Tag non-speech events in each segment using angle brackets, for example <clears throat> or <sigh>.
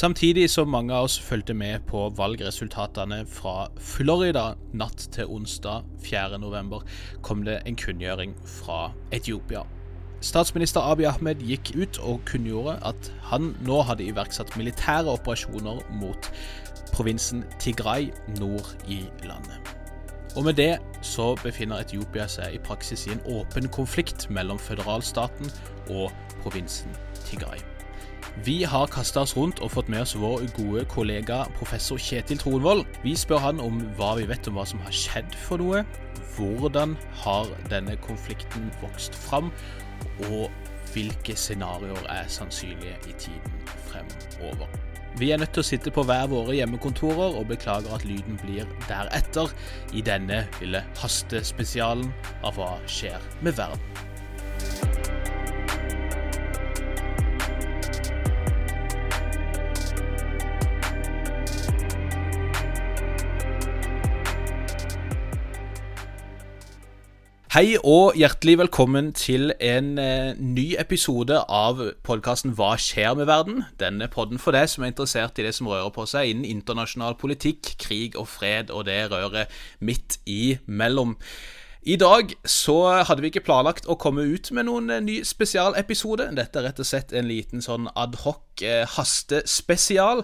Samtidig som mange av oss fulgte med på valgresultatene fra Florida natt til onsdag 4.11, kom det en kunngjøring fra Etiopia. Statsminister Abiy Ahmed gikk ut og kunngjorde at han nå hadde iverksatt militære operasjoner mot provinsen Tigray nord i landet. Og med det så befinner Etiopia seg i praksis i en åpen konflikt mellom føderalstaten og provinsen Tigray. Vi har kasta oss rundt og fått med oss vår gode kollega professor Kjetil Tronvold. Vi spør han om hva vi vet om hva som har skjedd for noe. Hvordan har denne konflikten vokst fram, og hvilke scenarioer er sannsynlige i tiden fremover. Vi er nødt til å sitte på hver våre hjemmekontorer og beklager at lyden blir deretter i denne lille hastespesialen av hva skjer med verden. Hei og hjertelig velkommen til en eh, ny episode av podkasten Hva skjer med verden? Denne podden for deg som er interessert i det som rører på seg innen internasjonal politikk, krig og fred og det røret midt imellom. I dag så hadde vi ikke planlagt å komme ut med noen eh, ny spesialepisode. Dette er rett og slett en liten sånn adhoc eh, hastespesial.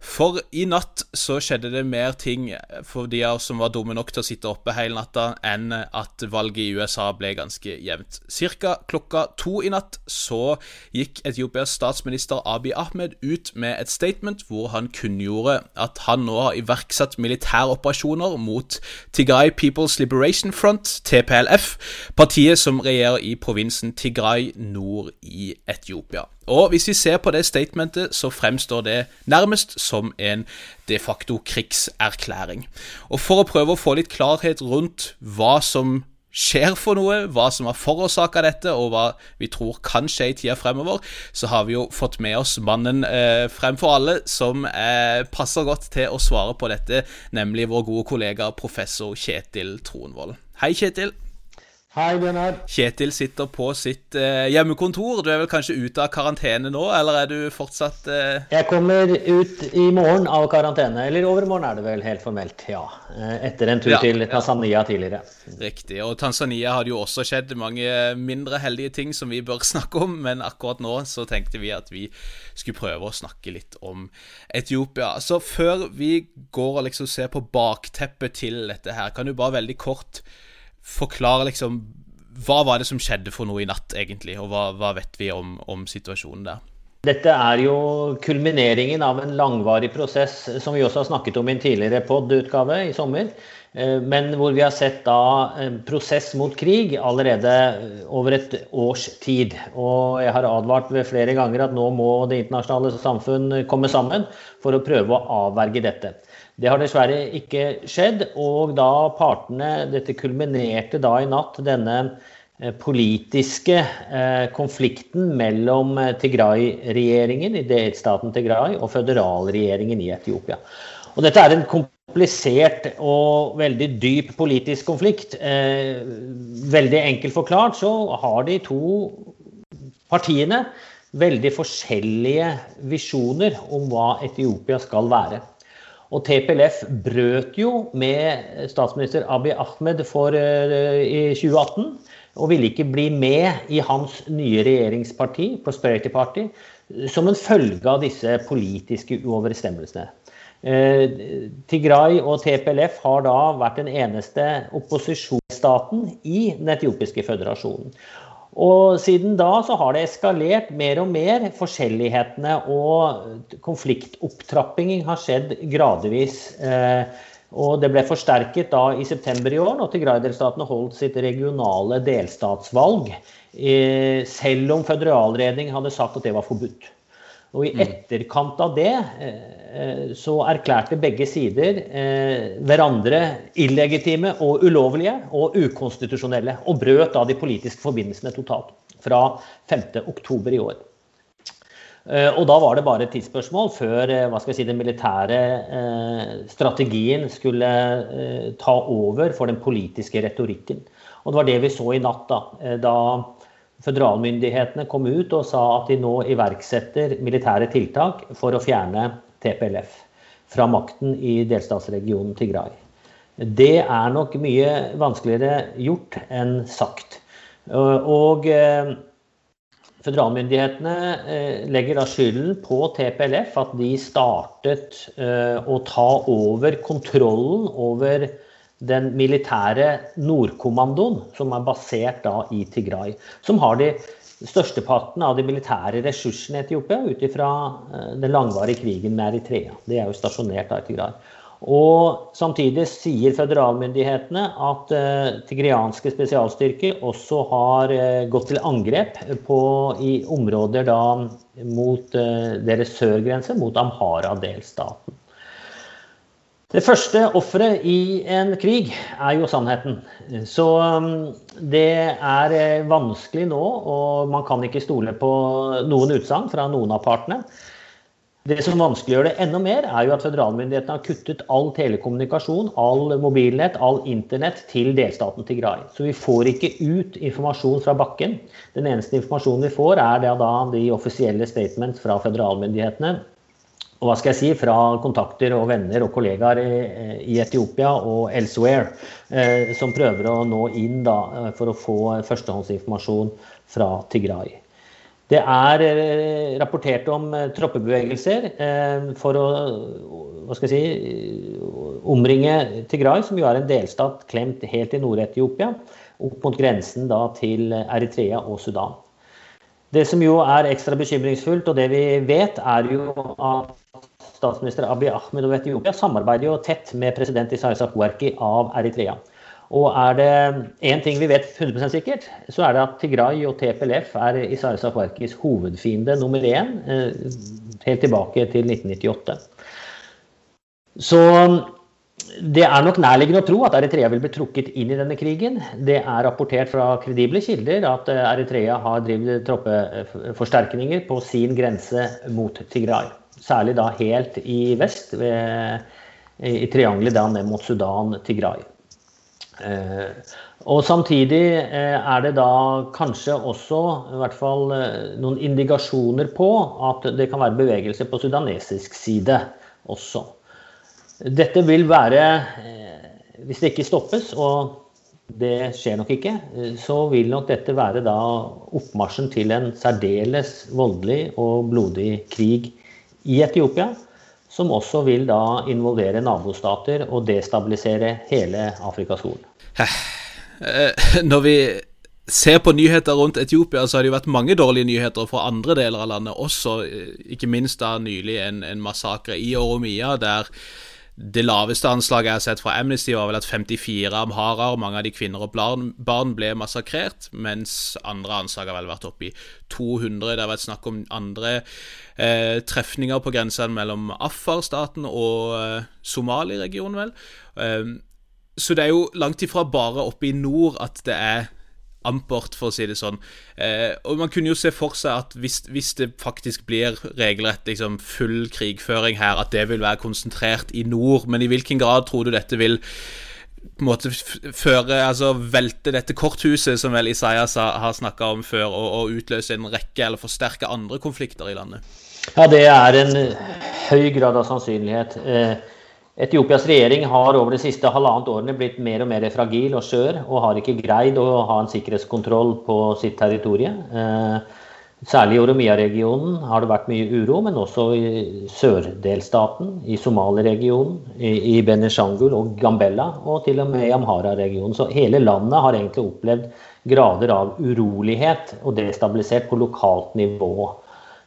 For i natt så skjedde det mer ting for de av oss som var dumme nok til å sitte oppe hele natta, enn at valget i USA ble ganske jevnt. Cirka klokka to i natt så gikk Etiopias statsminister Abiy Ahmed ut med et statement hvor han kunngjorde at han nå har iverksatt militæroperasjoner mot Tigray People's Liberation Front, TPLF, partiet som regjerer i provinsen Tigray nord i Etiopia. Og hvis vi ser på det statementet, så fremstår det nærmest som en de facto krigserklæring. Og for å prøve å få litt klarhet rundt hva som skjer for noe, hva som har forårsaka dette, og hva vi tror kan skje i tida fremover, så har vi jo fått med oss mannen eh, fremfor alle som eh, passer godt til å svare på dette, nemlig vår gode kollega professor Kjetil Tronvold. Hei, Kjetil. Hei, Bjørnar. Kjetil sitter på sitt eh, hjemmekontor. Du er vel kanskje ute av karantene nå, eller er du fortsatt eh... Jeg kommer ut i morgen av karantene. Eller overmorgen er det vel helt formelt, ja. Eh, etter en tur ja, til Tanzania tidligere. Riktig. Og Tanzania hadde jo også skjedd mange mindre heldige ting som vi bør snakke om, men akkurat nå så tenkte vi at vi skulle prøve å snakke litt om Etiopia. Så før vi går og liksom ser på bakteppet til dette her, kan du bare veldig kort forklare liksom Hva var det som skjedde for noe i natt, egentlig, og hva, hva vet vi om, om, situasjonen der? Dette er jo kulmineringen av en langvarig prosess, som vi også har snakket om i en tidligere pod-utgave i sommer. Eh, men hvor vi har sett da prosess mot krig allerede over et års tid. Og jeg har advart ved flere ganger at nå må det internasjonale samfunn komme sammen for å prøve å avverge dette. Det har dessverre ikke skjedd. Og da partene Dette kulminerte da i natt, denne eh, politiske eh, konflikten mellom eh, Tigray-regjeringen i delstaten Tigray og føderalregjeringen i Etiopia. Og dette er en komplisert og veldig dyp politisk konflikt. Veldig enkelt forklart så har de to partiene veldig forskjellige visjoner om hva Etiopia skal være. Og TPLF brøt jo med statsminister Abiy Ahmed for, uh, i 2018 og ville ikke bli med i hans nye regjeringsparti, Prosperity Party, som en følge av disse politiske uoverensstemmelsene. Eh, Tigray og TPLF har da vært den eneste opposisjonsstaten i den etiopiske føderasjonen. Og siden da så har det eskalert mer og mer. Forskjellighetene og konfliktopptrappingen har skjedd gradvis. Eh, og det ble forsterket da i september i år, når Tigray-delstatene holdt sitt regionale delstatsvalg. Eh, selv om føderalregjeringen hadde sagt at det var forbudt. Og i mm. etterkant av det eh, så erklærte begge sider eh, hverandre illegitime og ulovlige og ukonstitusjonelle. Og brøt da de politiske forbindelsene totalt fra 5.10 i år. Eh, og da var det bare et tidsspørsmål før hva skal jeg si, den militære strategien skulle ta over for den politiske retorikken. Og det var det vi så i natt, da. da føderalmyndighetene kom ut og sa at de nå iverksetter militære tiltak for å fjerne TPLF fra makten i delstatsregionen Tigray. Det er nok mye vanskeligere gjort enn sagt. Og eh, føderalmyndighetene eh, legger da skylden på TPLF, at de startet eh, å ta over kontrollen over den militære Nordkommandoen, som er basert da i Tigray. Som har de størsteparten av de militære ressursene i Etiopia ut ifra eh, den langvarige krigen med Eritrea. Det er jo stasjonert da i Tigray. Og samtidig sier føderalmyndighetene at uh, tigrianske spesialstyrker også har uh, gått til angrep på, i områder da mot uh, deres sørgrense, mot Amhara-delstaten. Det første offeret i en krig er jo sannheten. Så um, det er eh, vanskelig nå, og man kan ikke stole på noen utsagn fra noen av partene. Det som vanskeliggjør det enda mer, er jo at føderalmyndighetene har kuttet all telekommunikasjon, all mobilnett, all internett til delstaten Tigray. Så vi får ikke ut informasjon fra bakken. Den eneste informasjonen vi får, er da de offisielle statements fra føderalmyndighetene og hva skal jeg si, fra kontakter og venner og kollegaer i, Etiopia og elsewhere, eh, som prøver å nå inn da, eh, for å få førstehåndsinformasjon fra Tigray. Det er eh, rapportert om troppebevegelser for å hva skal jeg si, omringe Tigray, som jo er en delstat klemt helt i Nord-Etiopia, opp mot grensen da, til Eritrea og Sudan. Det som jo er ekstra bekymringsfullt, og det vi vet, er jo at statsminister Abiy Ahmed og Etiopia samarbeider jo tett med president Isaias Afwerki av Eritrea. Og er det én ting vi vet 100% sikkert, så er det at Tigray og TPLF er Isaias Afwerkis hovedfiende nummer én eh, helt tilbake til 1998. Så det er nok nærliggende å tro at Eritrea vil bli trukket inn i denne krigen. Det er rapportert fra kredible kilder at eh, Eritrea har drevet troppeforsterkninger på sin grense mot Tigray. Særlig da helt i vest, ved, i triangelet da ned mot Sudan, Tigray. Eh, og samtidig eh, er det da kanskje også i hvert fall eh, noen indikasjoner på at det kan være bevegelse på sudanesisk side også. Dette vil være, hvis det ikke stoppes, og det skjer nok ikke, så vil nok dette være da oppmarsjen til en særdeles voldelig og blodig krig i Etiopia, som også vil da involvere nabostater og destabilisere hele Afrikas Horn. Eh, når vi ser på nyheter rundt Etiopia, så har det jo vært mange dårlige nyheter fra andre deler av landet også. Eh, ikke minst da nylig en, en massakre i Oromia, der det laveste anslaget jeg har sett fra Amnesty, var vel at 54 amharer, mange av de kvinner og barn, ble massakrert, mens andre anslag har vel vært oppe i 200. Det har vært snakk om andre eh, trefninger på grensen mellom Afar-staten og eh, Somali-regionen, vel. Eh, så det er jo langt ifra bare oppe i nord at det er ampert, for å si det sånn. Eh, og Man kunne jo se for seg at hvis, hvis det faktisk blir regelrett liksom, full krigføring her, at det vil være konsentrert i nord. Men i hvilken grad tror du dette vil på en måte føre, altså velte dette korthuset, som vel Isaias har snakka om før, og, og, utløse en rekke eller forsterke andre konflikter i landet? Ja, det er en høy grad av sannsynlighet. Eh, Etiopias regjering har over de siste halvannet årene blitt mer og mer fragil og skjør, og har ikke greid å ha en sikkerhetskontroll på sitt territorium. Eh, særlig i Oromia-regionen har det vært mye uro, men også i sørdelstaten, i Somali-regionen, i Benishangul og Gambella, og til og med i Amhara-regionen. Så hele landet har egentlig opplevd grader av urolighet og destabilisert på lokalt nivå.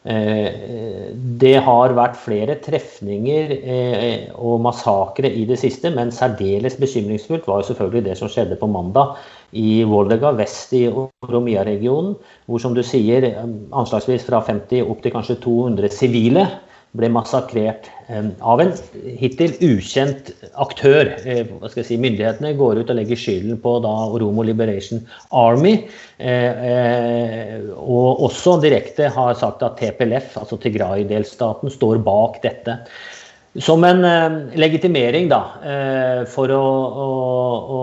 Eh, det har vært flere trefninger eh, og massakre i det siste, men særdeles bekymringsfullt var jo selvfølgelig det som skjedde på mandag i Voldega, vest i Oromia-regionen, hvor som du sier anslagsvis fra 50 opp til kanskje 200 sivile ble massakrert eh, av en hittil ukjent aktør. Eh, hva skal jeg si, Myndighetene går ut og legger skylden på da Oromo Liberation Army. Eh, og også direkte har sagt at TPLF, altså Tigray-delstaten, står bak dette. Som en legitimering da, for å, å, å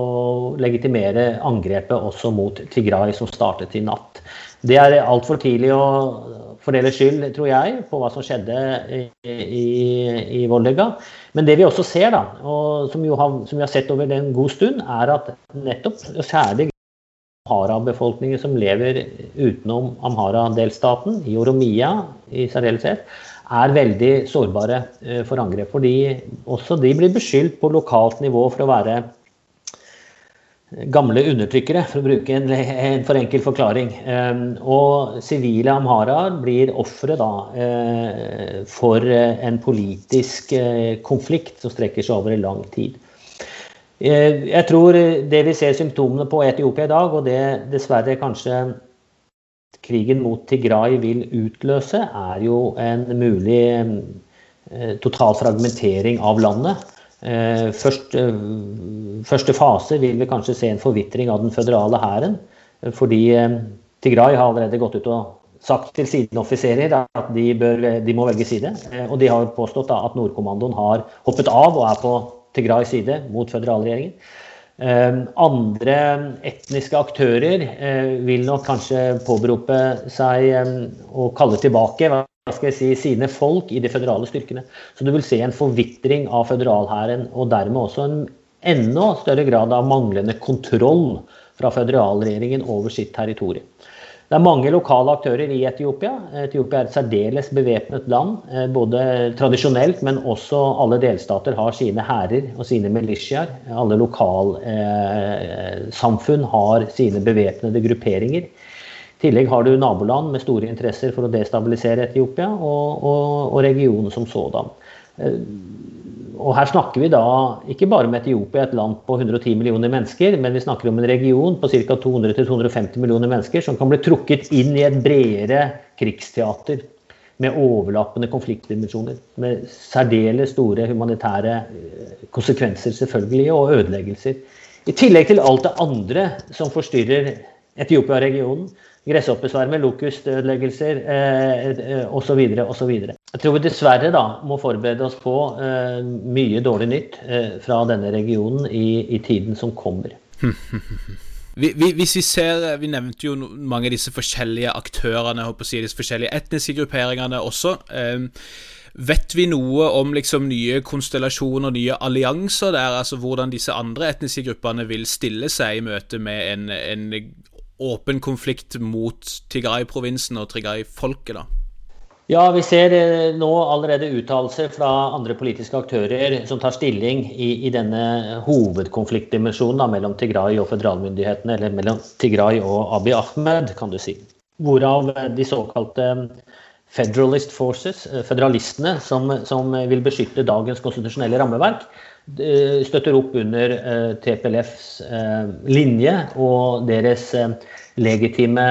legitimere angrepet også mot Tigray, som startet i natt. Det er altfor tidlig å fordele skyld, tror jeg, på hva som skjedde i, i, i Vollega. Men det vi også ser, da, og som, har, som, vi har sett over en god stund, er at nettopp særlig Amhara-befolkningen som lever utenom Amhara-delstaten, i Oromia i særdeleshet, er veldig sårbare eh, for angrep. Fordi også de blir beskyldt på lokalt nivå for å være gamle undertrykkere, for å bruke en, en for enkel forklaring. Ehm, og sivile amharaer blir ofre eh, for en politisk eh, konflikt som strekker seg over en lang tid. Jeg tror det vi ser symptomene på i Etiopia i dag, og det dessverre kanskje krigen mot Tigray vil utløse, er jo en mulig eh, total fragmentering av landet. Eh, først, eh, første fase vil vi kanskje se en forvitring av den føderale hæren. Fordi Tigray har allerede gått ut og sagt til sine offiserer at de, bør, de må velge side. Og de har påstått at Nordkommandoen har hoppet av og er på Tigrays side mot føderalregjeringen. Andre etniske aktører eh, vil nok kanskje påberope seg å kalle tilbake skal jeg si, sine folk i de føderale styrkene. Så du vil se en forvitring av føderalhæren, og dermed også en enda større grad av manglende kontroll fra føderalregjeringen over sitt territorium. Det er mange lokale aktører i Etiopia. Etiopia er et særdeles bevæpnet land. Eh, både tradisjonelt, men også alle delstater har sine hærer og sine militiaer. Alle lokalsamfunn har sine bevæpnede grupperinger. I tillegg har du naboland med store interesser for å destabilisere Etiopia, og, og, og regionen som sådan. Eh, og her snakker vi da ikke bare om Etiopia, et land på 110 millioner mennesker, men vi snakker om en region på ca. 200-250 millioner mennesker som kan bli trukket inn i et bredere krigsteater med overlappende konfliktdimensjoner. Med særdeles store humanitære eh, konsekvenser, selvfølgelig, og ødeleggelser. I tillegg til alt det andre som forstyrrer Etiopia-regionen. Gresshoppesvermer, lokustødeleggelser eh, osv. Eh, osv. Jeg tror vi dessverre da må forberede oss på eh, mye dårlig nytt eh, fra denne regionen i, i tiden som kommer. <laughs> Hvis vi ser, vi nevnte jo mange av disse forskjellige aktørene, håper å si, disse forskjellige etniske grupperingene også. Eh, vet vi noe om liksom nye konstellasjoner, nye allianser der? altså Hvordan disse andre etniske gruppene vil stille seg i møte med en, en åpen konflikt mot Tigray-provinsen og Tigray-folket? da? Ja, vi ser eh, nå allerede uttalelser fra andre politiske aktører som tar stilling i, i denne hovedkonfliktdimensjonen mellom Tigray og føderalmyndighetene, eller mellom Tigray og Abiy Ahmed, kan du si. Hvorav de såkalte Federalist Forces, føderalistene, som, som vil beskytte dagens konstitusjonelle rammeverk, eh, støtter opp under TPLFs linje og deres legitime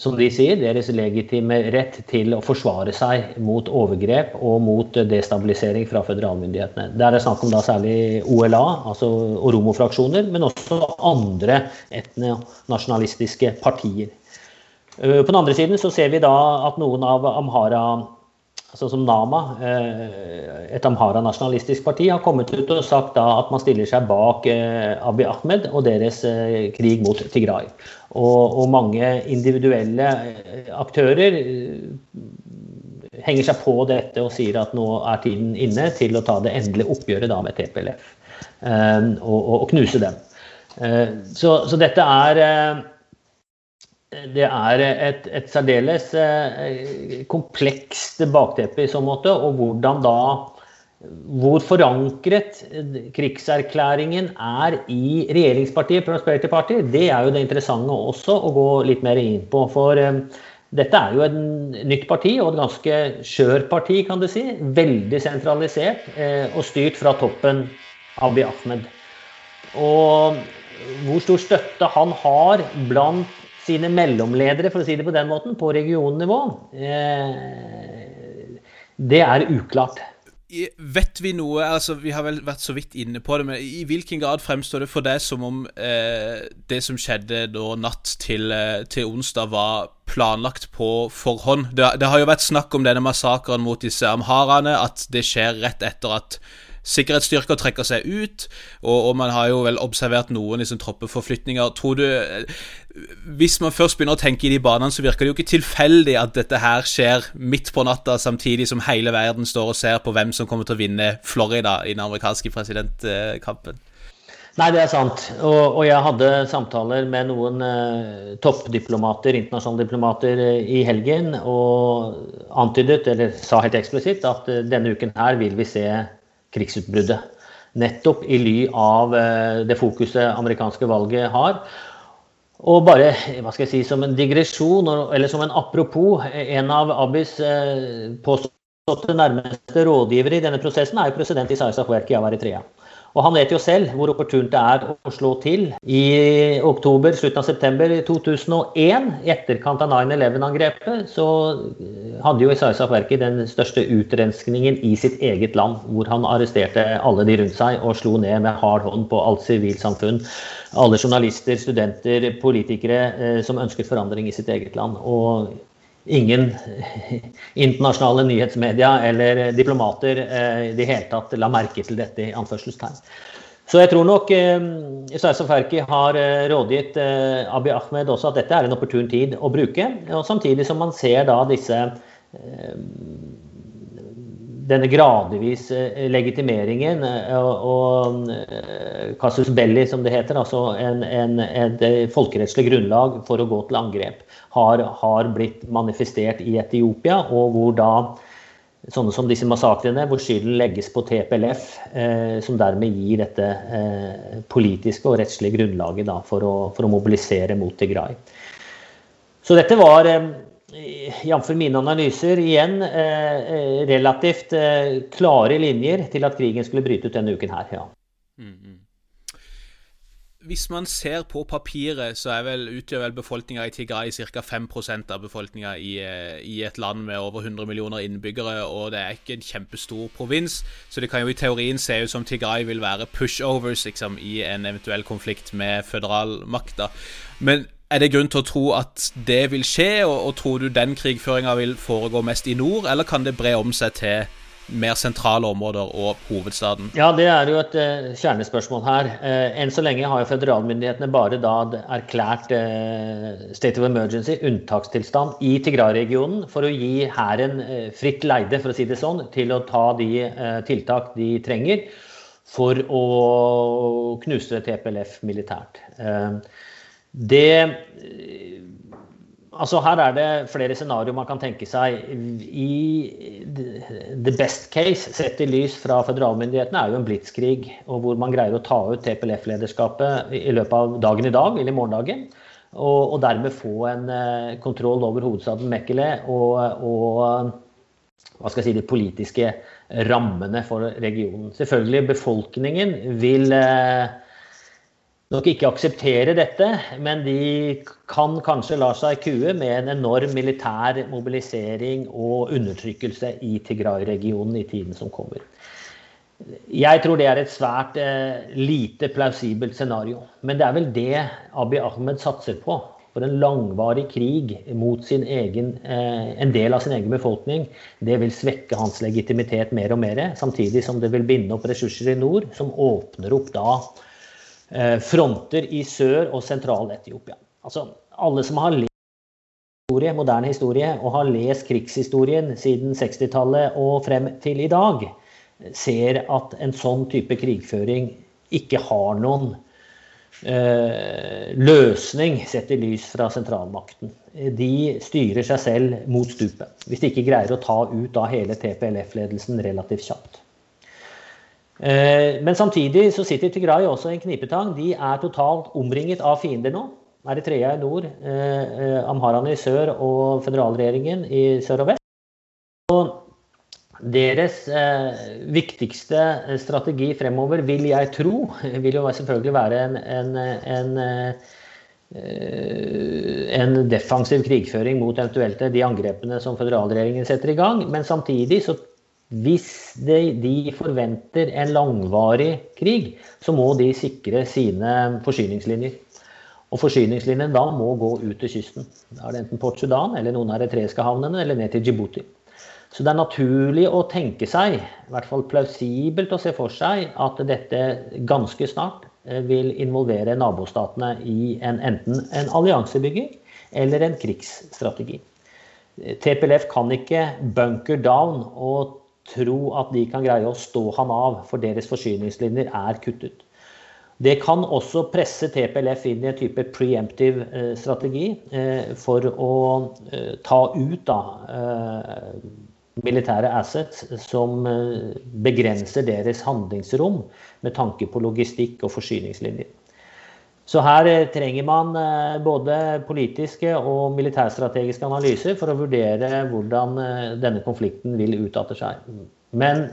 som de sier, deres legitime rett til å forsvare seg mot overgrep og mot destabilisering fra føderalmyndighetene. Der er det snakk om da særlig OLA, altså Oromo-fraksjoner, men også andre etnonasjonalistiske partier. Eh, på den andre siden så ser vi da at noen av Amhara sånn som Nama, eh, et Amhara-nasjonalistisk parti, har kommet ut og sagt at man stiller seg bak eh, Abiy Ahmed og deres eh, krig mot Tigray. Og, og mange individuelle aktører henger seg på dette og sier at nå er tiden inne til å ta det endelige oppgjøret med TPLF og, og, knuse dem. Så, så dette er det er et, et særdeles eh, komplekst bakteppe i så måte. Og hvordan da Hvor forankret krigserklæringen er i regjeringspartiet Prosperity Party, det er jo det interessante også å gå litt mer inn på. For eh, dette er jo et nytt parti, og et ganske skjør parti, kan du si. Veldig sentralisert eh, og styrt fra toppen Abiy Ahmed. Og hvor stor støtte han har blant sine mellomledere, for å si det på den måten, på regionnivå, eh, det er uklart. Vet vi noe altså Vi har vel vært så vidt inne på det, men i hvilken grad fremstår det for deg som om eh, det som skjedde da natt til, eh, til, onsdag, var planlagt på forhånd? Det, det, har jo vært snakk om denne massakren mot disse amharaene, at det skjer rett etter at sikkerhetsstyrker trekker seg ut, og, og man har jo vel observert noen liksom, troppeforflytninger. Tror du Hvis man først begynner å tenke i de banene, så virker det jo ikke tilfeldig at dette her skjer midt på natta, samtidig som hele verden står og ser på hvem som kommer til å vinne Florida i den amerikanske presidentkampen. Nei, det er sant. Og, og jeg hadde samtaler med noen eh, toppdiplomater, internasjonale diplomater, eh, i helgen og antydet, eller sa helt eksplisitt, at eh, denne uken her vil vi se krigsutbruddet. Nettopp i ly av eh, det fokuset amerikanske valget har. Og bare hva skal jeg si, som en digresjon, eller som en apropos, en av Abis eh, påståtte nærmeste rådgivere i denne prosessen er jo president Isaias Afwerki av Eritrea. Og han vet jo selv hvor opportunt det er å slå til. I oktober, slutten av september 2001, i etterkant av 9-11-angrepet, så hadde jo Isaias Afwerki den største utrenskningen i sitt eget land, hvor han arresterte alle de rundt seg og slo ned med hard hånd på alt sivilsamfunn. Alle journalister, studenter, politikere eh, som ønsket forandring i sitt eget land. Og ingen internasjonale nyhetsmedia eller diplomater eh, i det hele tatt la merke til dette i anførselstegn. Så jeg tror nok eh, Isaias Ferki har eh, rådgitt eh, Abiy Ahmed også at dette er en opportun tid å bruke. og Samtidig som man ser da disse eh, denne gradvis eh, legitimeringen eh, og, og casus belli, som det heter, altså en, en, et folkerettslig grunnlag for å gå til angrep har, har, blitt manifestert i Etiopia, og hvor da sånne som disse massakrene, hvor skylden legges på TPLF, eh, som dermed gir dette eh, politiske og rettslige grunnlaget da, for, å, for, å, mobilisere mot Tigray. Så dette var, eh, jf. mine analyser, igjen eh, eh, relativt eh, klare linjer til at krigen skulle bryte ut denne uken her. ja. Mm, mm hvis man ser på papiret, så vel, utgjør vel befolkninga i Tigray ca. 5 av befolkninga i, eh, i, et land med over 100 millioner innbyggere, og det er ikke en kjempestor provins, så det kan jo i teorien se ut som Tigray vil være pushovers liksom, i en eventuell konflikt med føderalmakta. Men er det grunn til å tro at det vil skje, og, og tror du den krigføringa vil foregå mest i nord, eller kan det bre om seg til mer sentrale områder og hovedstaden? Ja, Det er jo et uh, kjernespørsmål her. Uh, enn så lenge har jo federalmyndighetene bare da erklært uh, state of emergency, unntakstilstand, i Tigray-regionen for å gi hæren fritt leide, for å si det sånn, til å ta de tiltak de trenger for å knuse TPLF militært. Det Altså Her er det flere scenarioer man kan tenke seg. I the best case, sett i lys fra føderalmyndighetene, er jo en blitskrig. og Hvor man greier å ta ut TPLF-lederskapet i løpet av dagen i dag, eller i morgendagen. Og, og dermed få en uh, kontroll over hovedstaden Mekkele og, og hva skal jeg si, de politiske rammene for regionen. Selvfølgelig, befolkningen vil uh, nok ikke akseptere dette, men de kan kanskje la seg kue med en enorm militær mobilisering og undertrykkelse i Tigray-regionen i tiden som kommer. Jeg tror det er et svært eh, lite plausibelt scenario. Men det er vel det Abiy Ahmed satser på. For en langvarig krig mot egen, eh, en del av sin egen befolkning, det vil svekke hans legitimitet mer og mer. Samtidig som det vil binde opp ressurser i nord, som åpner opp da fronter i Sør- og Sentral-Etiopia. Altså, alle som har lest historie, moderne historie og har lest krigshistorien siden 60-tallet og frem til i dag, ser at en sånn type krigføring ikke har noen eh, løsning sett i lys fra sentralmakten. De styrer seg selv mot stupet, hvis de ikke greier å ta ut av hele TPLF-ledelsen relativt kjapt. Eh, men samtidig så sitter Tigray også i en knipetang. De er totalt omringet av fiender nå. Eritrea i nord, eh, eh, i sør og føderalregjeringen i sør og vest. Og deres viktigste strategi fremover, vil jeg tro, <laughs> vil jo selvfølgelig være en, en, en en defensiv krigføring mot eventuelt de angrepene som føderalregjeringen setter i gang. Men samtidig så hvis de, de, forventer en langvarig krig, så må de sikre sine forsyningslinjer. Og forsyningslinjen da må gå ut til kysten. Da er det enten Port Sudan eller noen av eritreiske havnene eller ned til Djibouti. Så det er naturlig å tenke seg, i hvert fall plausibelt å se for seg, at dette ganske snart eh, vil involvere nabostatene i en, enten en alliansebygging eller en krigsstrategi. TPLF kan ikke bunker down og tro at de kan greie å stå ham av, for deres forsyningslinjer er kuttet. Det kan også presse TPLF inn i en type preemptive eh, strategi eh, for å ta ut da, militære assets som eh, begrenser deres handlingsrom med tanke på logistikk og forsyningslinjer. Så her eh, trenger man eh, både politiske og militærstrategiske analyser for å vurdere hvordan denne konflikten vil utarte seg. Men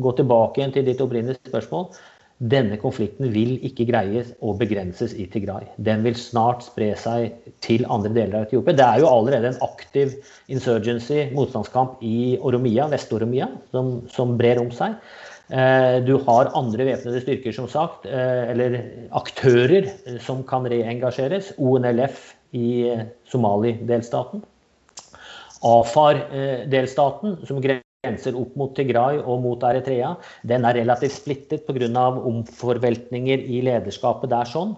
gå tilbake igjen til ditt opprinnelige spørsmål. Denne konflikten vil ikke greies å begrenses i Tigray. Den vil snart spre seg til andre deler av Etiopia. Det er jo allerede en aktiv insurgency, motstandskamp, i Oromia, Vest-Oromia, som, som, brer om seg. Eh, du har andre væpnede styrker, som sagt, eh, eller aktører som kan reengasjeres. ONLF i Somali-delstaten. AFAR-delstaten, som grenser opp mot Tigray og mot Eritrea, den er relativt splittet pga. omforveltninger i lederskapet der. sånn.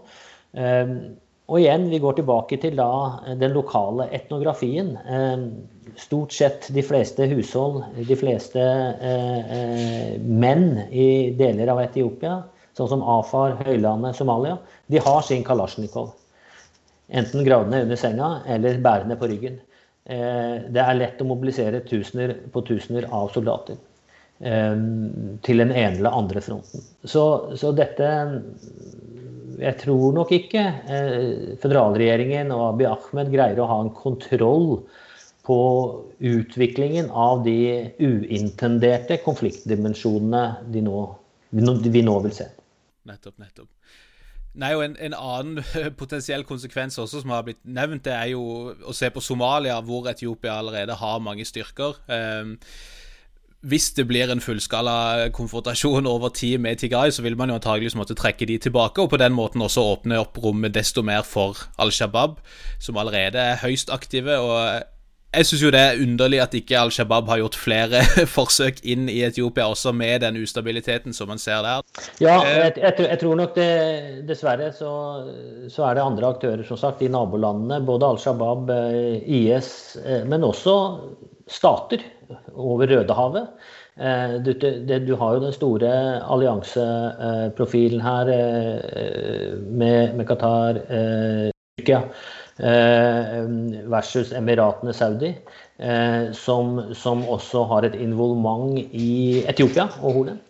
Ehm, og igjen, vi går tilbake til da den lokale etnografien. Ehm, stort sett de fleste hushold, de fleste eh, eh, menn i deler av Etiopia, sånn som Afar, Høylandet, Somalia, de har sin kalasjnikov. Enten gravende under senga eller bærende på ryggen. Eh, det er lett å mobilisere tusener på tusener av soldater eh, til den ene eller andre fronten. Så, så dette Jeg tror nok ikke eh, føderalregjeringen og Abiy Ahmed greier å ha en kontroll på utviklingen av de uintenderte konfliktdimensjonene de nå, vi nå vil se. Nettopp, nettopp. Nei, og en, en, annen <laughs> potensiell konsekvens også som har blitt nevnt, det er jo å se på Somalia, hvor Etiopia allerede har mange styrker. Um, hvis det blir en fullskala konfrontasjon over tid med Tigray, så vil man jo antageligvis måtte trekke de tilbake, og på den måten også åpne opp rommet desto mer for Al Shabaab, som allerede er høyst aktive. og jeg syns jo det er underlig at ikke Al Shabaab har gjort flere <laughs> forsøk inn i Etiopia, også med den ustabiliteten som man ser der. Ja, eh, jeg, jeg, jeg tror nok det Dessverre så, så, er det andre aktører, som sagt, i nabolandene. Både Al Shabaab, eh, IS, eh, men også stater over Rødehavet. Du, du, har jo den store allianseprofilen her med, med Qatar, Tyrkia. Eh, versus Emiratene Saudi, eh, som, som, også har et involvement i Etiopia og Hornet.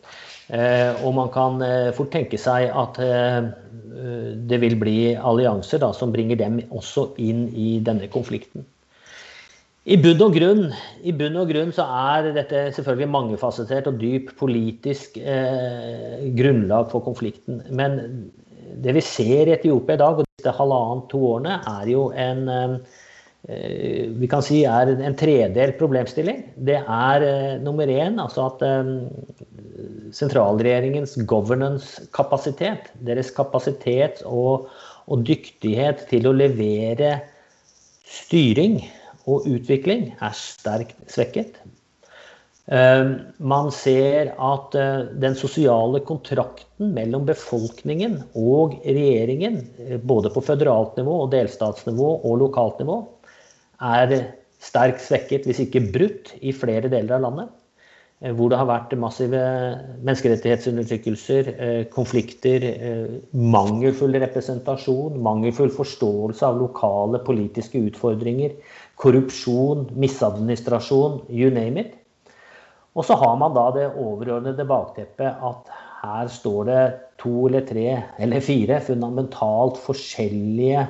Eh, og man kan fort tenke seg at det vil bli allianser da, som bringer dem også inn i denne konflikten. I bunn, grunn, I bunn og grunn så er dette selvfølgelig mangefasettert og dyp politisk eh, grunnlag for konflikten. Men det vi ser i Etiopia i dag, og disse halvannet to årene, er jo en eh, vi kan si er en tredelt problemstilling. Det er eh, nummer én altså at eh, sentralregjeringens governance-kapasitet, deres kapasitet og, og, dyktighet til å levere styring og utvikling, er sterkt svekket. Ehm, man ser at eh, den sosiale kontrakten mellom befolkningen og regjeringen, eh, både på føderalt nivå og delstatsnivå og lokalt nivå, er sterkt svekket, hvis ikke brutt, i flere deler av landet. Eh, hvor det har vært massive menneskerettighetsundertrykkelser, konflikter, mangelfull representasjon, mangelfull forståelse av lokale politiske utfordringer, korrupsjon, misadministrasjon, you name it. Og så har man da det overordnede bakteppet at her står det to eller tre eller fire fundamentalt forskjellige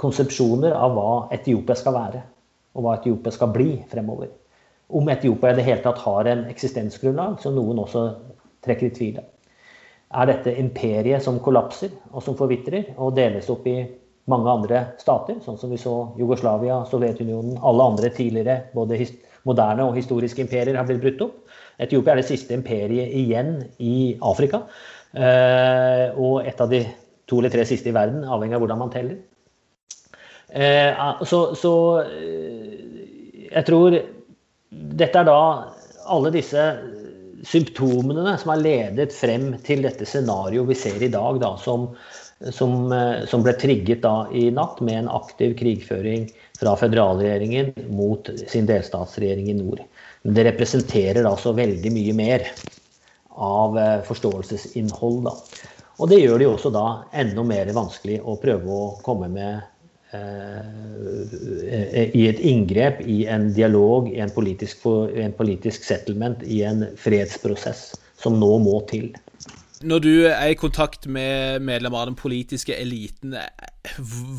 konsepsjoner av hva Etiopia skal være, og hva Etiopia skal bli fremover. Om Etiopia i det hele tatt har en eksistensgrunnlag, som noen også trekker i tvil. Er dette imperiet som kollapser og som forvitrer og deles opp i mange andre stater, sånn som vi så Jugoslavia, Sovjetunionen, alle andre tidligere både moderne og historiske imperier har blitt brutt opp. Etiopia er det siste imperiet igjen i Afrika. Eh, og et av de to eller tre siste i verden, avhengig av hvordan man teller. Eh, så, så eh, jeg tror dette er da alle disse symptomene som har ledet frem til dette scenarioet vi ser i dag, da, som, som, som, ble trigget da i natt med en aktiv krigføring fra føderalregjeringen mot sin delstatsregjering i nord. Det representerer altså veldig mye mer av eh, forståelsesinnhold. Da. Og det gjør det jo også da enda mer vanskelig å prøve å komme med eh, i et inngrep, i en dialog, i en politisk, en politisk settlement, i en fredsprosess som nå må til. Når du er i kontakt med medlemmer av den politiske eliten,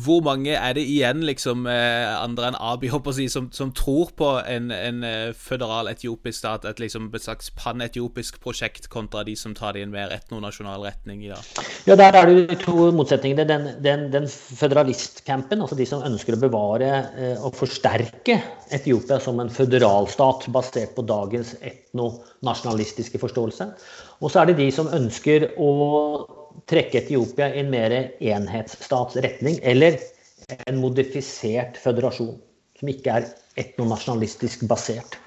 hvor mange er det igjen, liksom, eh, andre enn Abi, si, som, som, tror på en, en eh, føderal etiopisk stat, et, liksom, et slags pan-etiopisk prosjekt, kontra de som tar det i en mer etnonasjonal retning i dag? Ja, der er det jo to motsetninger. Den, den, den føderalistcampen, altså de som ønsker å bevare eh, og forsterke Etiopia som en føderalstat basert på dagens etnonasjonalistiske forståelse. Og så er det de som ønsker å trekke Etiopia i en mer enhetsstatsretning, eller en modifisert føderasjon, som ikke er etnonasjonalistisk basert.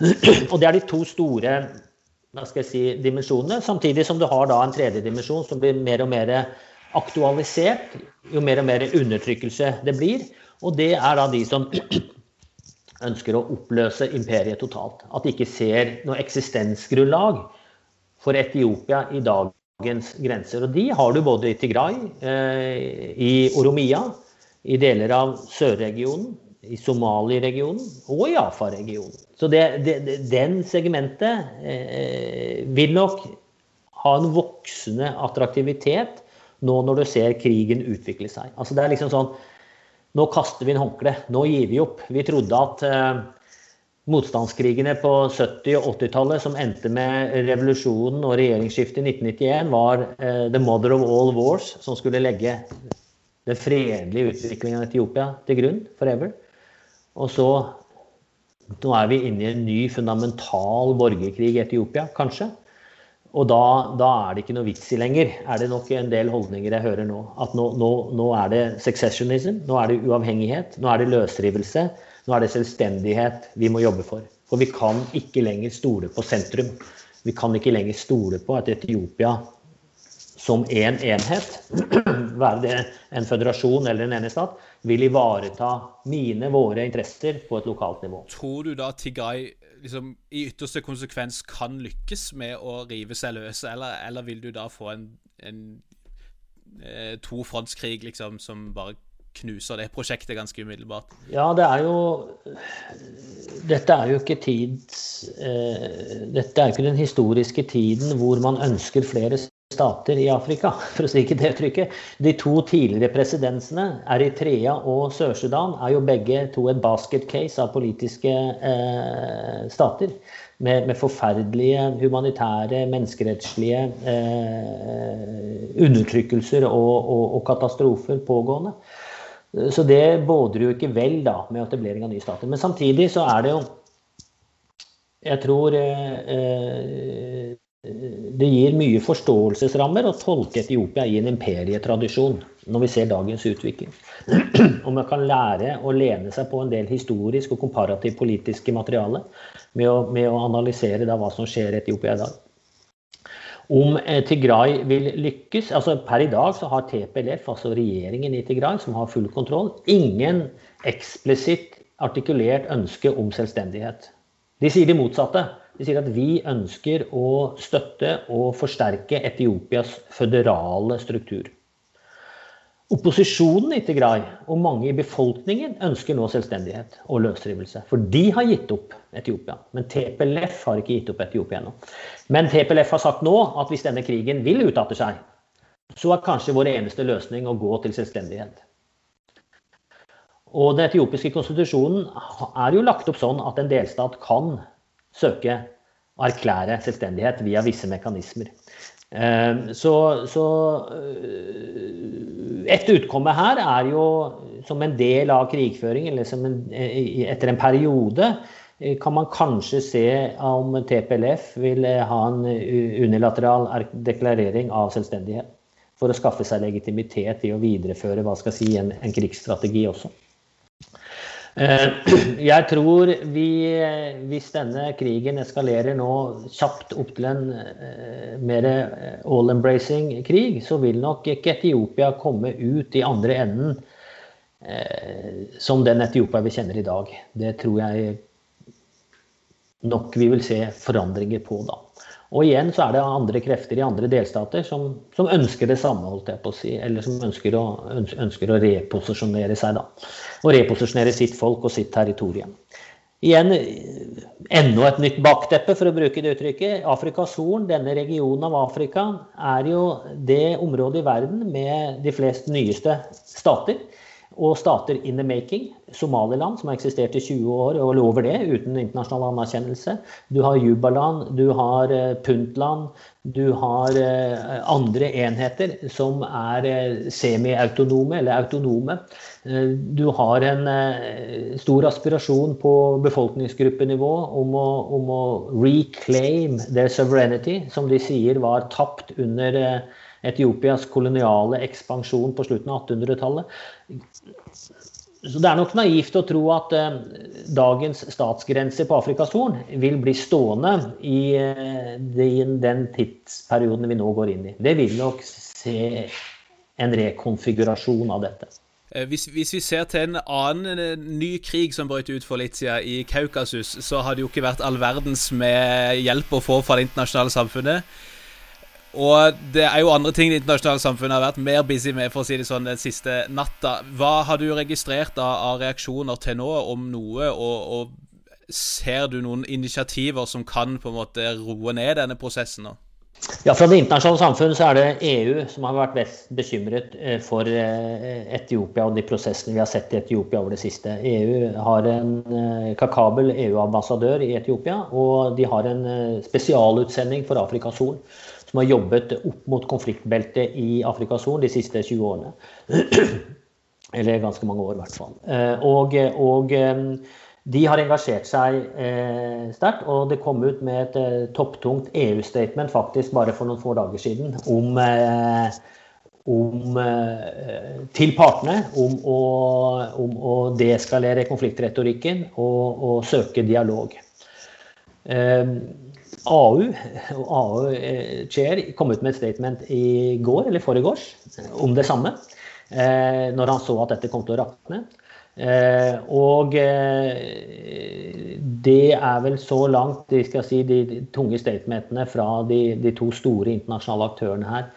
<clears throat> Og det er de to store hva skal jeg si, dimensjonene, samtidig som du har da en tredje dimensjon som blir mer og mer aktualisert jo mer og mer undertrykkelse det blir. Og det er da de som <clears throat> ønsker å oppløse imperiet totalt. At de ikke ser noe eksistensgrunnlag for Etiopia i dagens grenser. Og de har du både i Tigray, eh, i Oromia, i deler av sørregionen, i Somali-regionen og i Afa-regionen. Så det, det, den segmentet eh, vil nok ha en voksende attraktivitet nå når du ser krigen utvikle seg. Altså det er liksom sånn Nå kaster vi inn håndkleet. Nå gir vi opp. Vi trodde at eh, motstandskrigene på 70- og 80-tallet som endte med revolusjonen og regjeringsskiftet i 1991, var uh, the mother of all wars, som skulle legge den fredelige utviklingen av Etiopia til grunn forever. Og så Nå er vi inne i en ny fundamental borgerkrig i Etiopia, kanskje. Og da, da, er det ikke noe vits i lenger, er det nok en del holdninger jeg hører nå. At nå, nå, nå er det successionism, nå er det uavhengighet, nå er det løsrivelse. Nå er det selvstendighet vi må jobbe for. For vi kan ikke lenger stole på sentrum. Vi kan ikke lenger stole på at Etiopia som én en enhet, <clears throat> være det en føderasjon eller en enestat, vil ivareta mine, våre interesser på et lokalt nivå. Tror du da Tigay liksom, i ytterste konsekvens kan lykkes med å rive seg løs, eller, eller vil du da få en, en eh, tofrontskrig liksom, som bare knuser det prosjektet ganske umiddelbart? Ja, det er jo Dette er jo ikke tids eh, Dette er jo ikke den historiske tiden hvor man ønsker flere stater i Afrika, <laughs> for å si ikke det uttrykket. De to tidligere presidensene, Eritrea og Sør-Sudan, er jo begge to et basket case av politiske eh, stater. Med, med, forferdelige humanitære, menneskerettslige eh, undertrykkelser og, og, og katastrofer pågående. Så det båder jo ikke vel da med etablering av nye stater. Men samtidig så er det jo Jeg tror eh, det gir mye forståelsesrammer å tolke Etiopia i en imperietradisjon når vi ser dagens utvikling. Om man kan lære å lene seg på en del historisk og komparativ politiske materiale med å, med å analysere hva som skjer i Etiopia i dag. Om eh, Tigray vil lykkes altså Per i dag så har TPLF, altså regjeringen i Tigray, som har full kontroll, ingen eksplisitt artikulert ønske om selvstendighet. De sier det motsatte. De sier at vi ønsker å støtte og forsterke Etiopias føderale struktur. Opposisjonen i Tigray og mange i befolkningen ønsker nå selvstendighet og løsrivelse. For de har gitt opp Etiopia. Men TPLF har ikke gitt opp Etiopia ennå. Men TPLF har sagt nå at hvis denne krigen vil utarter seg, så er kanskje vår eneste løsning å gå til selvstendighet. Og Den etiopiske konstitusjonen er jo lagt opp sånn at en delstat kan søke å erklære selvstendighet via visse mekanismer. Ehm, så, så eh, Et utkomme her er jo som en del av krigføring, eller en, etter en periode, eh, kan man kanskje se om TPLF vil ha en unilateral deklarering av selvstendighet. For å skaffe seg legitimitet i å videreføre hva skal si, en, en krigsstrategi også. Eh, <clears throat> jeg tror vi, hvis denne krigen eskalerer nå kjapt opp til en eh, mer eh, all-embracing krig, så vil nok ikke Etiopia komme ut i andre enden som den Etiopia vi kjenner i dag. Det tror jeg nok vi vil se forandringer på da. Og igjen så er det andre krefter i andre delstater som, som ønsker det samme, holdt jeg på å si. Eller som ønsker å, ønsker å reposisjonere seg, da. Og reposisjonere sitt folk og sitt territorium. Igjen enda et nytt bakteppe, for å bruke det uttrykket. Afrikas Horn, denne regionen av Afrika, er jo det området i verden med de flest nyeste stater og stater in the making. Somaliland, som har eksistert i 20 år og lover det uten internasjonal anerkjennelse. Du har Jubaland, du har eh, Puntland, du har eh, andre enheter som er semiautonome semi-autonome eller autonome. Du har en stor aspirasjon på befolkningsgruppenivå om å, om å reclaim their sovereignty, som de sier var tapt under Etiopias koloniale ekspansjon på slutten av 1800-tallet. Så det er nok naivt å tro at eh, dagens statsgrenser på Afrikas Horn vil bli stående i eh, den, den tidsperioden vi nå går inn i. Det vil nok se en rekonfigurasjon av dette. Eh, hvis, hvis, vi ser til en annen ny krig som brøt ut for litt siden i Kaukasus, så har det jo ikke vært all verdens med hjelp å få fra det internasjonale samfunnet. Og det er jo andre ting det internasjonale samfunnet har vært mer busy med for å si det sånn, den siste natta. Hva har du registrert av, av reaksjoner til nå, om noe? Og, og, ser du noen initiativer som kan på en måte roe ned denne prosessen nå? Ja, Fra det internasjonale samfunnet så er det EU som har vært mest bekymret eh, for eh, Etiopia og de prosessene vi har sett i Etiopia over det siste. EU har en eh, kakabel EU-ambassadør i Etiopia, og de har en spesialutsending for Afrikas Horn som har jobbet opp mot konfliktbeltet i Afrikas Horn de siste 20 årene. <clears throat> Eller ganske mange år, i hvert fall. Eh, og, og eh, de har engasjert seg eh, sterkt, og det kom ut med et eh, topptungt EU-statement faktisk bare for noen få dager siden om, eh, om til partene om å, om å deeskalere konfliktretorikken og, og, søke dialog. Eh, AU, AU eh, Chair kom ut med et statement i går eller foregårs om det samme. Eh, når han så at dette kom til å rakne. Eh, og det er vel så langt de, skal si, de tunge statementene fra de, de to store internasjonale aktørene her.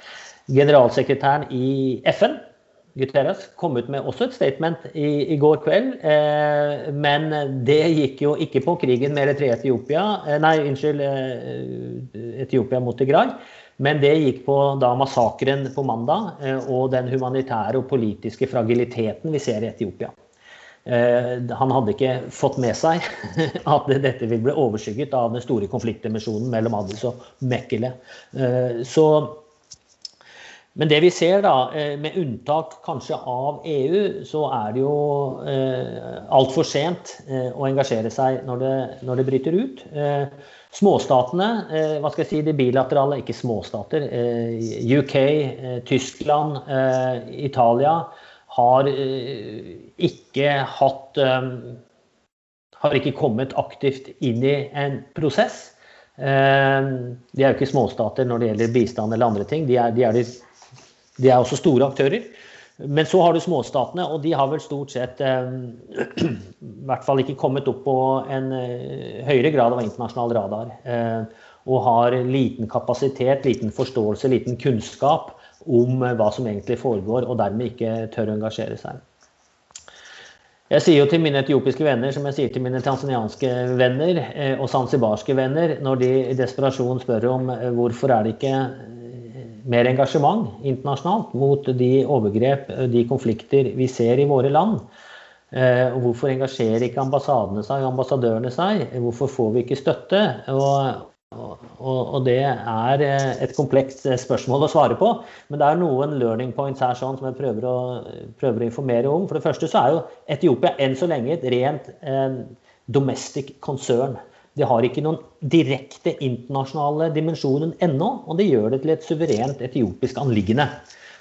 Generalsekretæren i FN Guterres kom ut med også et statement i, i går kveld. Eh, men det gikk jo ikke på krigen med Eritrea Etiopia, eh, nei, unnskyld, eh, Etiopia mot Tigray. Men det gikk på da massakren på mandag eh, og den humanitære og politiske fragiliteten vi ser i Etiopia. Eh, han hadde ikke fått med seg <laughs> at dette vil bli overskygget av den store konfliktdimensjonen mellom Addis og Mekkele. Eh, så men det vi ser, da, eh, med unntak kanskje av EU, så er det jo eh, altfor sent eh, å engasjere seg når det, når det bryter ut. Eh, småstatene, hva skal jeg si, de bilaterale, ikke småstater, UK, Tyskland, Italia, har ikke hatt Har ikke kommet aktivt inn i en prosess. De er jo ikke småstater når det gjelder bistand eller andre ting. De er, de er de de er også store aktører. Men så har du småstatene, og de har vel stort sett eh, <clears throat> i hvert fall ikke kommet opp på en eh, høyere grad av internasjonal radar. Eh, og har liten kapasitet, liten forståelse, liten kunnskap om hva som egentlig foregår, og dermed ikke tør å engasjere seg. Jeg sier jo til mine etiopiske venner, som jeg sier til mine tanzanianske venner og zanzibarske venner, når de i desperasjon spør om hvorfor er det ikke mer engasjement internasjonalt mot de overgrep, de konflikter vi ser i våre land. Eh, hvorfor engasjerer ikke ambassadene seg, ambassadørene seg? Hvorfor får vi ikke støtte? Og, og, og, det er eh, et komplekst spørsmål å svare på. Men det er noen learning points her sånn som jeg prøver å, prøver å, informere om. For det første så er jo Etiopia enn så lenge et rent eh, domestic concern. Det har ikke noen direkte internasjonale dimensjonen ennå, og det gjør det til et suverent etiopisk anliggende.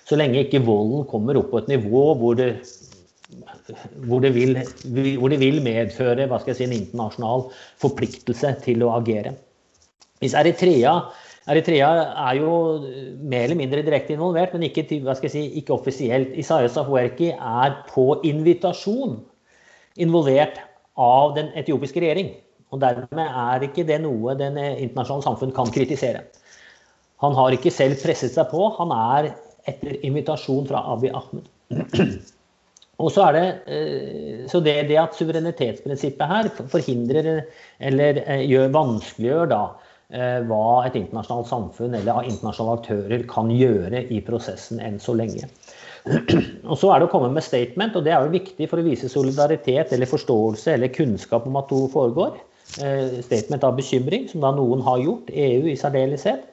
Så lenge ikke volden kommer opp på et nivå hvor det hvor det, vil, hvor det vil medføre si, en internasjonal forpliktelse til å agere. Hvis Eritrea Eritrea er jo mer eller mindre direkte involvert, men ikke, si, ikke offisielt. Isaias Afwerki er på invitasjon involvert av den etiopiske regjering. Og Dermed er ikke det noe den internasjonale samfunn kan kritisere. Han har ikke selv presset seg på, han er etter invitasjon fra Abiy Ahmed. <clears throat> Og så, er det, eh, så det, det at suverenitetsprinsippet her forhindrer eller eh, gjør, vanskeliggjør da Eh, hva et internasjonalt samfunn eller internasjonale aktører kan gjøre i prosessen enn så lenge. <clears throat> Og Så er det å komme med statement, og det er jo viktig for å vise solidaritet eller forståelse eller kunnskap om at noe foregår. Eh, statement av bekymring, som da noen har gjort, EU i særdeleshet.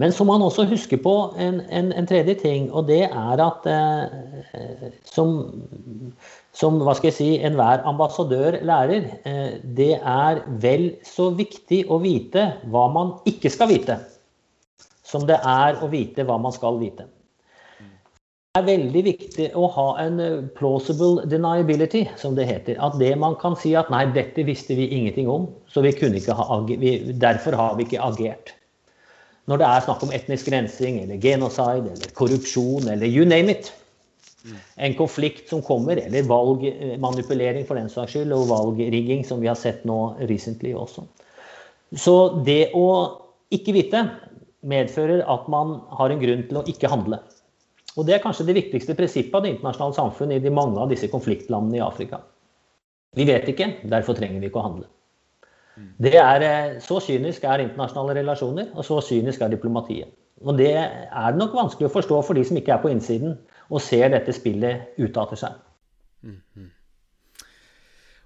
Men så må man også huske på en, en, en tredje ting, og det er at eh, som som hva skal jeg si, enhver ambassadør lærer, eh, det er vel så viktig å vite hva man ikke skal vite, som det er å vite hva man skal vite. Det er veldig viktig å ha en eh, plausible deniability, som det heter. At det man kan si at nei, dette visste vi ingenting om, så vi kunne ikke ha, vi, derfor har vi ikke agert. Når det er snakk om etnisk rensing eller genocide eller korrupsjon eller you name it, en konflikt som kommer, eller valgmanipulering for den saks skyld, og valgrigging, som vi har sett nå recently også. Så det å ikke vite medfører at man har en grunn til å ikke handle. Og Det er kanskje det viktigste prinsippet av det internasjonale samfunn i de mange av disse konfliktlandene i Afrika. Vi vet ikke, derfor trenger vi ikke å handle. Det er, eh, Så kynisk er internasjonale relasjoner, og så kynisk er diplomatiet. Og Det er det nok vanskelig å forstå for de som ikke er på innsiden og ser dette spillet utarte seg. Mm -hmm.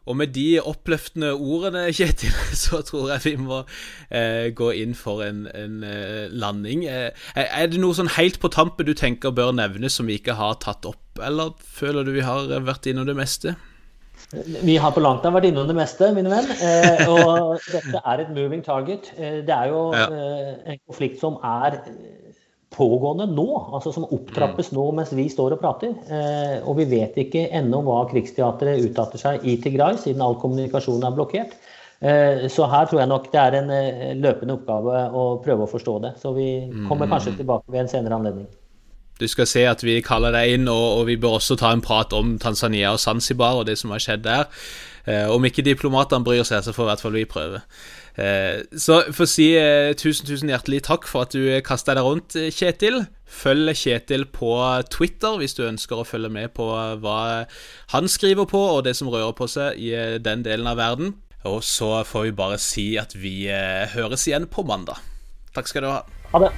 Og med de oppløftende ordene, <laughs> Kjetil, så tror jeg vi må eh, gå inn for en, en eh, landing. Eh, er det noe sånn helt på tampen du tenker bør nevnes som vi ikke har tatt opp, eller føler du vi har vært innom det meste? Vi har på langt nær vært innom det meste, mine venn. Eh, og dette er et moving target. Eh, det er jo ja. Eh, en konflikt som er pågående nå, altså som opptrappes nå mens vi står og prater. Eh, og vi vet ikke ennå hva krigsteatret uttaler seg i Tigray, siden all kommunikasjon er blokkert. Eh, så her tror jeg nok det er en eh, løpende oppgave å prøve å forstå det. Så vi kommer kanskje mm. tilbake ved en senere anledning. Du skal se at vi kaller deg inn, og, og vi bør også ta en prat om Tanzania og Zanzibar og det som har skjedd der. Eh, om ikke diplomatene bryr seg, så får i hvert fall vi prøve. Eh, så for å si eh, tusen, tusen hjertelig takk for at du kasta deg rundt, Kjetil. Følg Kjetil på Twitter hvis du ønsker å følge med på hva han skriver på, og det som rører på seg i eh, den delen av verden. Og så får vi bare si at vi høres igjen på mandag. Takk skal du ha. Ha det.